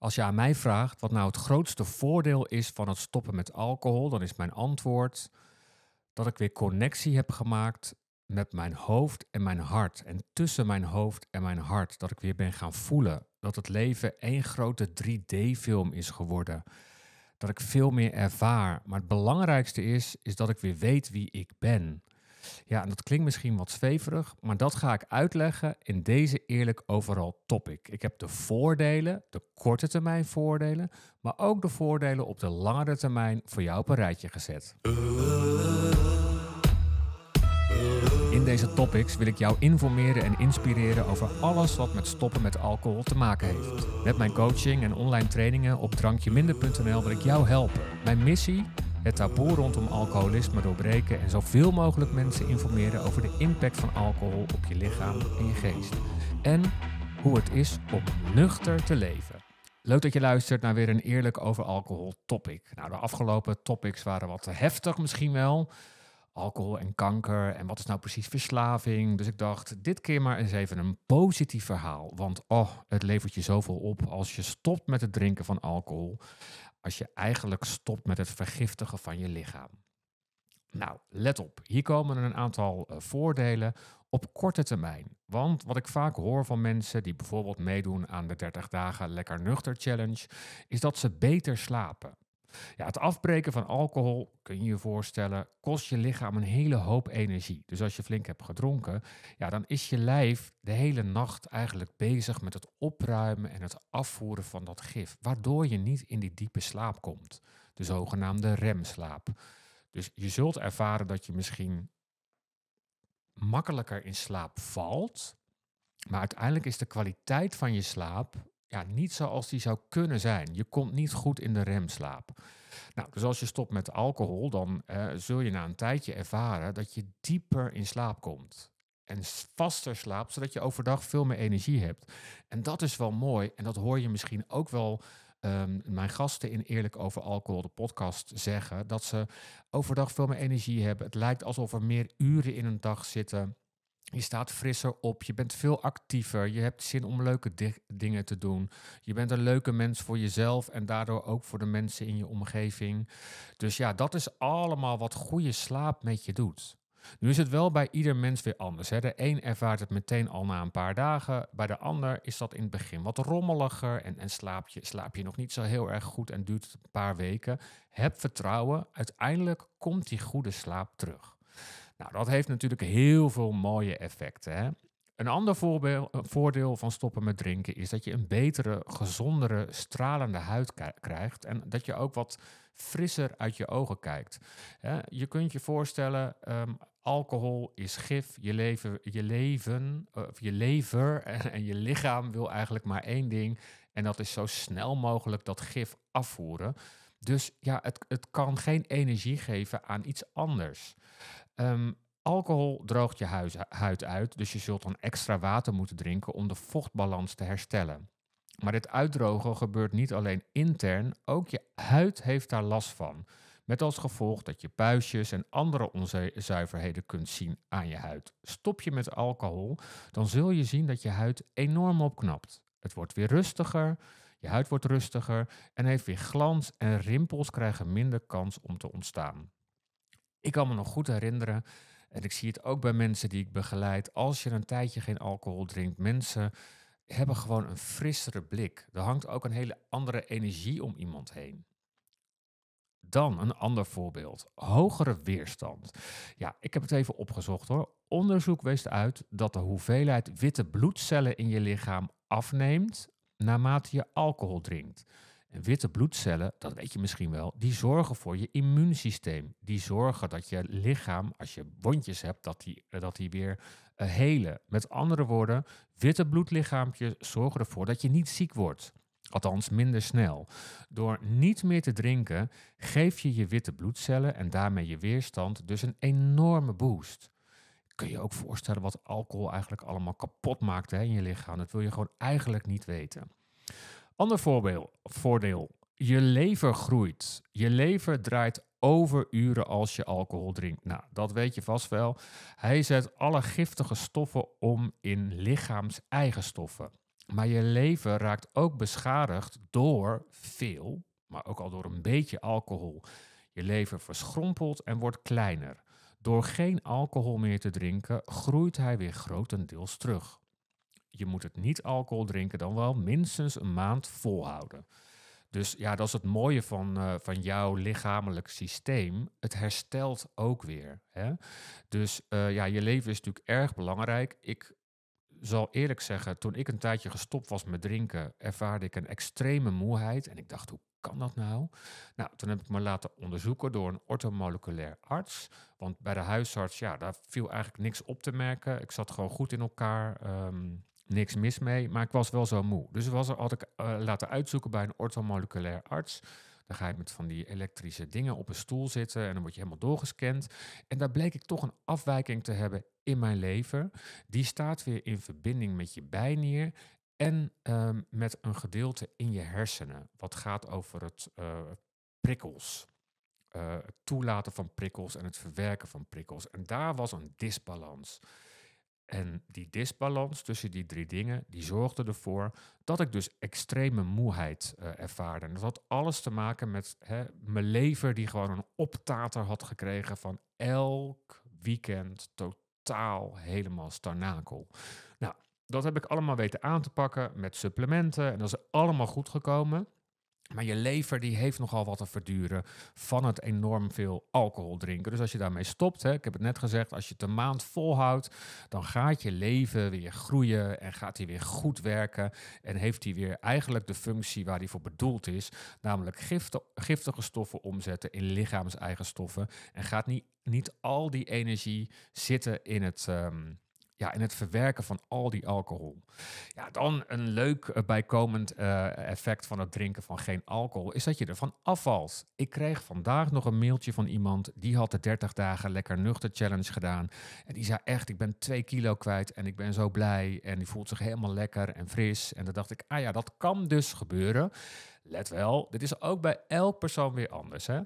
Als je aan mij vraagt wat nou het grootste voordeel is van het stoppen met alcohol, dan is mijn antwoord dat ik weer connectie heb gemaakt met mijn hoofd en mijn hart. En tussen mijn hoofd en mijn hart. Dat ik weer ben gaan voelen dat het leven één grote 3D-film is geworden. Dat ik veel meer ervaar. Maar het belangrijkste is, is dat ik weer weet wie ik ben. Ja, en dat klinkt misschien wat zweverig, maar dat ga ik uitleggen in deze Eerlijk Overal topic. Ik heb de voordelen, de korte termijn voordelen, maar ook de voordelen op de langere termijn voor jou op een rijtje gezet. In deze topics wil ik jou informeren en inspireren over alles wat met stoppen met alcohol te maken heeft. Met mijn coaching en online trainingen op drankjeminder.nl wil ik jou helpen. Mijn missie? Het taboe rondom alcoholisme doorbreken en zoveel mogelijk mensen informeren over de impact van alcohol op je lichaam en je geest. En hoe het is om nuchter te leven. Leuk dat je luistert naar weer een eerlijk over alcohol topic. Nou, de afgelopen topics waren wat heftig misschien wel alcohol en kanker en wat is nou precies verslaving. Dus ik dacht, dit keer maar eens even een positief verhaal. Want oh, het levert je zoveel op als je stopt met het drinken van alcohol. Als je eigenlijk stopt met het vergiftigen van je lichaam. Nou, let op. Hier komen een aantal uh, voordelen op korte termijn. Want wat ik vaak hoor van mensen die bijvoorbeeld meedoen aan de 30 dagen lekker nuchter challenge, is dat ze beter slapen. Ja, het afbreken van alcohol, kun je je voorstellen, kost je lichaam een hele hoop energie. Dus als je flink hebt gedronken, ja, dan is je lijf de hele nacht eigenlijk bezig met het opruimen en het afvoeren van dat gif, waardoor je niet in die diepe slaap komt, de zogenaamde remslaap. Dus je zult ervaren dat je misschien makkelijker in slaap valt, maar uiteindelijk is de kwaliteit van je slaap ja, niet zoals die zou kunnen zijn. Je komt niet goed in de remslaap. Nou, dus als je stopt met alcohol, dan eh, zul je na een tijdje ervaren dat je dieper in slaap komt. En vaster slaapt, zodat je overdag veel meer energie hebt. En dat is wel mooi. En dat hoor je misschien ook wel um, mijn gasten in Eerlijk over Alcohol, de podcast, zeggen. Dat ze overdag veel meer energie hebben. Het lijkt alsof er meer uren in een dag zitten. Je staat frisser op, je bent veel actiever, je hebt zin om leuke dingen te doen. Je bent een leuke mens voor jezelf en daardoor ook voor de mensen in je omgeving. Dus ja, dat is allemaal wat goede slaap met je doet. Nu is het wel bij ieder mens weer anders. Hè. De een ervaart het meteen al na een paar dagen. Bij de ander is dat in het begin wat rommeliger. En, en slaap, je, slaap je nog niet zo heel erg goed en duurt het een paar weken. Heb vertrouwen. Uiteindelijk komt die goede slaap terug. Nou, dat heeft natuurlijk heel veel mooie effecten. Hè? Een ander voordeel van stoppen met drinken is dat je een betere, gezondere, stralende huid krijgt en dat je ook wat frisser uit je ogen kijkt. Je kunt je voorstellen, um, alcohol is gif, je leven, je leven, of je lever en je lichaam wil eigenlijk maar één ding en dat is zo snel mogelijk dat gif afvoeren. Dus ja, het, het kan geen energie geven aan iets anders. Um, alcohol droogt je huid uit, dus je zult dan extra water moeten drinken om de vochtbalans te herstellen. Maar dit uitdrogen gebeurt niet alleen intern, ook je huid heeft daar last van. Met als gevolg dat je puistjes en andere onzuiverheden kunt zien aan je huid. Stop je met alcohol, dan zul je zien dat je huid enorm opknapt. Het wordt weer rustiger, je huid wordt rustiger en heeft weer glans en rimpels krijgen minder kans om te ontstaan. Ik kan me nog goed herinneren, en ik zie het ook bij mensen die ik begeleid, als je een tijdje geen alcohol drinkt, mensen hebben gewoon een frissere blik. Er hangt ook een hele andere energie om iemand heen. Dan een ander voorbeeld. Hogere weerstand. Ja, ik heb het even opgezocht hoor. Onderzoek wees uit dat de hoeveelheid witte bloedcellen in je lichaam afneemt naarmate je alcohol drinkt. Witte bloedcellen, dat weet je misschien wel, die zorgen voor je immuunsysteem. Die zorgen dat je lichaam, als je wondjes hebt, dat die, dat die weer uh, helen. Met andere woorden, witte bloedlichaampjes zorgen ervoor dat je niet ziek wordt. Althans, minder snel. Door niet meer te drinken, geef je je witte bloedcellen en daarmee je weerstand dus een enorme boost. Kun je ook voorstellen wat alcohol eigenlijk allemaal kapot maakt hè, in je lichaam? Dat wil je gewoon eigenlijk niet weten. Ander voorbeeld, voordeel. Je lever groeit. Je lever draait over uren als je alcohol drinkt. Nou, dat weet je vast wel. Hij zet alle giftige stoffen om in lichaams-eigen stoffen. Maar je leven raakt ook beschadigd door veel, maar ook al door een beetje alcohol. Je leven verschrompelt en wordt kleiner. Door geen alcohol meer te drinken, groeit hij weer grotendeels terug. Je moet het niet alcohol drinken dan wel minstens een maand volhouden. Dus ja, dat is het mooie van, uh, van jouw lichamelijk systeem. Het herstelt ook weer. Hè? Dus uh, ja, je leven is natuurlijk erg belangrijk. Ik zal eerlijk zeggen, toen ik een tijdje gestopt was met drinken, ervaarde ik een extreme moeheid. En ik dacht, hoe kan dat nou? Nou, toen heb ik me laten onderzoeken door een ortomoleculair arts. Want bij de huisarts, ja, daar viel eigenlijk niks op te merken. Ik zat gewoon goed in elkaar. Um, niks mis mee, maar ik was wel zo moe. Dus was er, ik uh, laten uitzoeken bij een ortomoleculair arts. Dan ga je met van die elektrische dingen op een stoel zitten en dan word je helemaal doorgescand. En daar bleek ik toch een afwijking te hebben in mijn lever. Die staat weer in verbinding met je bijnier en um, met een gedeelte in je hersenen. Wat gaat over het uh, prikkels. Uh, het toelaten van prikkels en het verwerken van prikkels. En daar was een disbalans. En die disbalans tussen die drie dingen, die zorgde ervoor dat ik dus extreme moeheid uh, ervaarde. En dat had alles te maken met hè, mijn lever die gewoon een optater had gekregen van elk weekend totaal helemaal starnakel. Nou, dat heb ik allemaal weten aan te pakken met supplementen en dat is allemaal goed gekomen. Maar je lever die heeft nogal wat te verduren van het enorm veel alcohol drinken. Dus als je daarmee stopt, hè, ik heb het net gezegd, als je het een maand volhoudt, dan gaat je leven weer groeien en gaat hij weer goed werken. En heeft hij weer eigenlijk de functie waar hij voor bedoeld is, namelijk giftige stoffen omzetten in lichaamseigenstoffen. En gaat niet, niet al die energie zitten in het. Um, ja, in het verwerken van al die alcohol. Ja, dan een leuk uh, bijkomend uh, effect van het drinken van geen alcohol is dat je ervan afvalt. Ik kreeg vandaag nog een mailtje van iemand die had de 30 dagen lekker nuchter challenge gedaan. En die zei echt, ik ben twee kilo kwijt en ik ben zo blij en die voelt zich helemaal lekker en fris. En dan dacht ik, ah ja, dat kan dus gebeuren. Let wel, dit is ook bij elk persoon weer anders. Hè?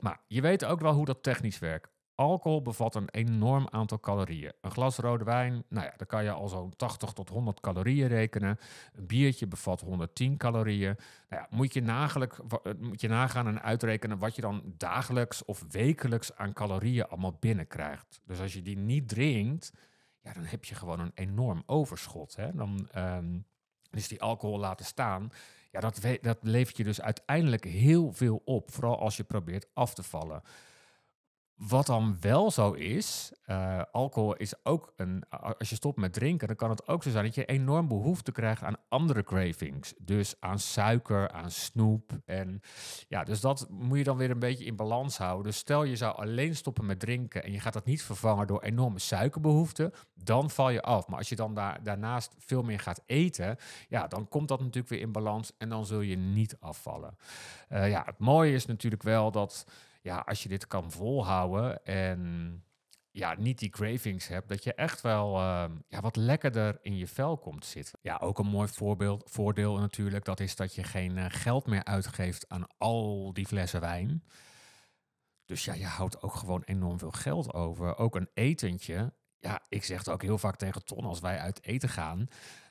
Maar je weet ook wel hoe dat technisch werkt. Alcohol bevat een enorm aantal calorieën. Een glas rode wijn, nou ja, dan kan je al zo'n 80 tot 100 calorieën rekenen. Een biertje bevat 110 calorieën. Nou ja, moet, je eh, moet je nagaan en uitrekenen wat je dan dagelijks of wekelijks aan calorieën allemaal binnenkrijgt. Dus als je die niet drinkt, ja, dan heb je gewoon een enorm overschot. Hè? Dan um, die alcohol laten staan. Ja, dat, dat levert je dus uiteindelijk heel veel op. Vooral als je probeert af te vallen. Wat dan wel zo is, uh, alcohol is ook een. Als je stopt met drinken, dan kan het ook zo zijn dat je enorm behoefte krijgt aan andere cravings. Dus aan suiker, aan snoep. En ja, dus dat moet je dan weer een beetje in balans houden. Dus stel je zou alleen stoppen met drinken en je gaat dat niet vervangen door enorme suikerbehoeften, dan val je af. Maar als je dan daar, daarnaast veel meer gaat eten, ja, dan komt dat natuurlijk weer in balans en dan zul je niet afvallen. Uh, ja, het mooie is natuurlijk wel dat ja, als je dit kan volhouden en ja, niet die cravings hebt, dat je echt wel uh, ja, wat lekkerder in je vel komt zitten. Ja, ook een mooi voorbeeld, voordeel natuurlijk, dat is dat je geen uh, geld meer uitgeeft aan al die flessen wijn. Dus ja, je houdt ook gewoon enorm veel geld over. Ook een etentje. Ja, ik zeg het ook heel vaak tegen Ton als wij uit eten gaan.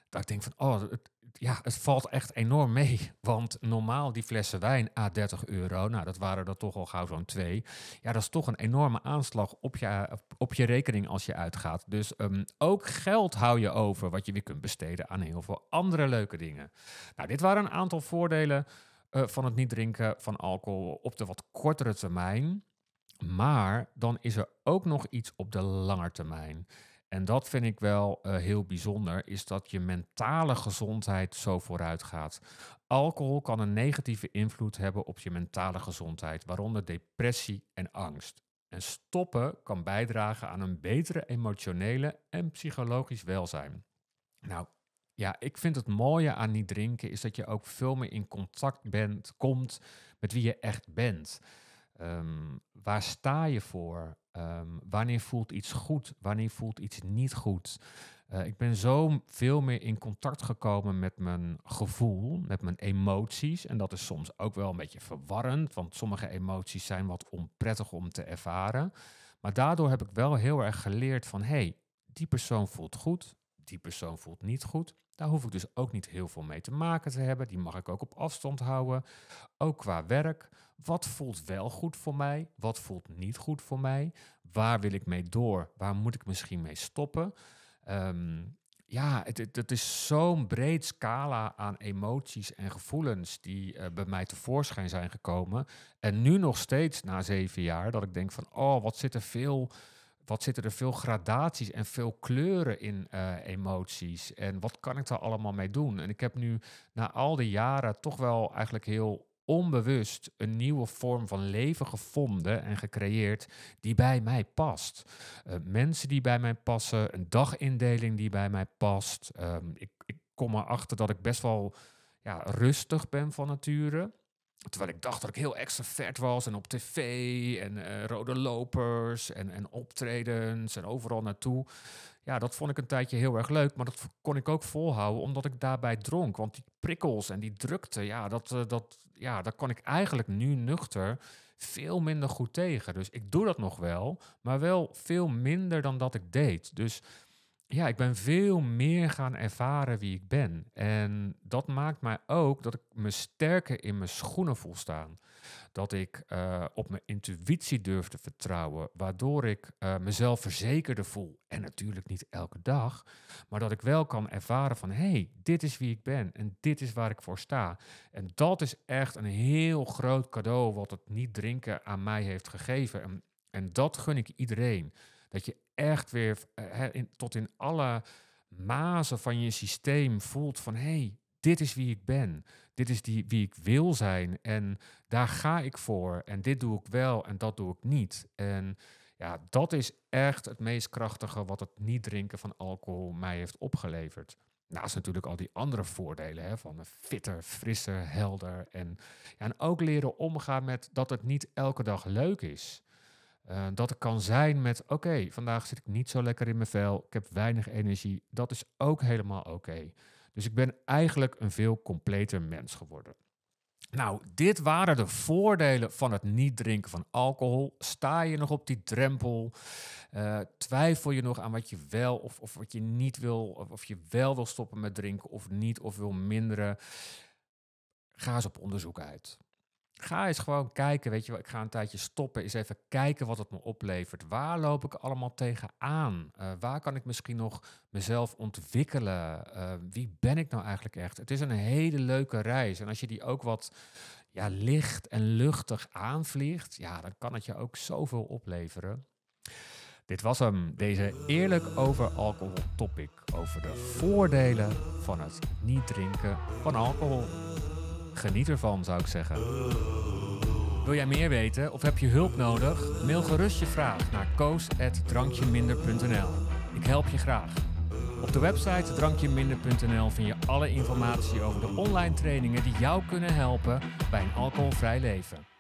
Dat ik denk van, oh, het, ja, het valt echt enorm mee. Want normaal die flessen wijn a 30 euro, nou dat waren er toch al gauw zo'n twee. Ja, dat is toch een enorme aanslag op je, op je rekening als je uitgaat. Dus um, ook geld hou je over wat je weer kunt besteden aan heel veel andere leuke dingen. Nou, dit waren een aantal voordelen uh, van het niet drinken van alcohol op de wat kortere termijn. Maar dan is er ook nog iets op de lange termijn. En dat vind ik wel uh, heel bijzonder, is dat je mentale gezondheid zo vooruit gaat. Alcohol kan een negatieve invloed hebben op je mentale gezondheid, waaronder depressie en angst. En stoppen kan bijdragen aan een betere emotionele en psychologisch welzijn. Nou, ja, ik vind het mooie aan niet drinken is dat je ook veel meer in contact bent, komt met wie je echt bent. Um, waar sta je voor? Um, wanneer voelt iets goed? Wanneer voelt iets niet goed? Uh, ik ben zo veel meer in contact gekomen met mijn gevoel, met mijn emoties. En dat is soms ook wel een beetje verwarrend, want sommige emoties zijn wat onprettig om te ervaren. Maar daardoor heb ik wel heel erg geleerd van, hé, hey, die persoon voelt goed, die persoon voelt niet goed. Daar hoef ik dus ook niet heel veel mee te maken te hebben. Die mag ik ook op afstand houden. Ook qua werk. Wat voelt wel goed voor mij? Wat voelt niet goed voor mij? Waar wil ik mee door? Waar moet ik misschien mee stoppen? Ehm, ja, het, is zo'n breed scala aan emoties en gevoelens die uh, bij mij tevoorschijn zijn gekomen. En nu nog steeds na zeven jaar, dat ik denk van, oh, wat zit er veel, wat zitten er veel gradaties en veel kleuren in uh, emoties. En wat kan ik daar allemaal mee doen? En ik heb nu na al die jaren toch wel eigenlijk heel onbewust een nieuwe vorm van leven gevonden en gecreëerd die bij mij past. Uh, mensen die bij mij passen, een dagindeling die bij mij past. Um, ik, ik kom erachter dat ik best wel ja, rustig ben van nature. Terwijl ik dacht dat ik heel extravert was en op tv en uh, rode lopers en, en optredens en overal naartoe. Ja, dat vond ik een tijdje heel erg leuk, maar dat kon ik ook volhouden omdat ik daarbij dronk. Want die prikkels en die drukte, ja, dat, uh, dat, ja, daar kan ik eigenlijk nu nuchter veel minder goed tegen. Dus ik doe dat nog wel, maar wel veel minder dan dat ik deed. Dus ja, ik ben veel meer gaan ervaren wie ik ben. En dat maakt mij ook dat ik me sterker in mijn schoenen voel staan. Dat ik uh, op mijn intuïtie durf te vertrouwen, waardoor ik uh, mezelf verzekerder voel. En natuurlijk niet elke dag, maar dat ik wel kan ervaren van hé, hey, dit is wie ik ben en dit is waar ik voor sta. En dat is echt een heel groot cadeau wat het niet drinken aan mij heeft gegeven. En, en dat gun ik iedereen. Dat je echt weer in, tot in alle mazen van je systeem voelt van hé, hey, dit is wie ik ben. Dit is die, wie ik wil zijn. En daar ga ik voor. En dit doe ik wel en dat doe ik niet. En ja, dat is echt het meest krachtige wat het niet drinken van alcohol mij heeft opgeleverd. Naast natuurlijk al die andere voordelen hè, van fitter, frisser, helder. En, ja, en ook leren omgaan met dat het niet elke dag leuk is. Uh, dat het kan zijn met, oké, vandaag zit ik niet zo lekker in mijn vel, ik heb weinig energie. Dat is ook helemaal oké. Dus ik ben eigenlijk een veel completer mens geworden. Nou, dit waren de voordelen van het niet drinken van alcohol. Sta je nog op die drempel? Uh, twijfel je nog aan wat je wel of, of wat je niet wil, of, of je wel wil stoppen met drinken of niet, of wil minderen? Ga eens op onderzoek uit ga eens gewoon kijken, weet je wel, ik ga een tijdje stoppen, eens even kijken wat het me oplevert. Waar loop ik allemaal tegenaan? Uh, waar kan ik misschien nog mezelf ontwikkelen? Uh, wie ben ik nou eigenlijk echt? Het is een hele leuke reis. En als je die ook wat ja, licht en luchtig aanvliegt, ja, dan kan het je ook zoveel opleveren. Dit was hem, deze eerlijk over alcohol topic. Over de voordelen van het niet drinken van alcohol. Geniet ervan, zou ik zeggen. Wil jij meer weten of heb je hulp nodig? Mail gerust je vraag naar koos.drankjeminder.nl. Ik help je graag. Op de website drankjeminder.nl vind je alle informatie over de online trainingen die jou kunnen helpen bij een alcoholvrij leven.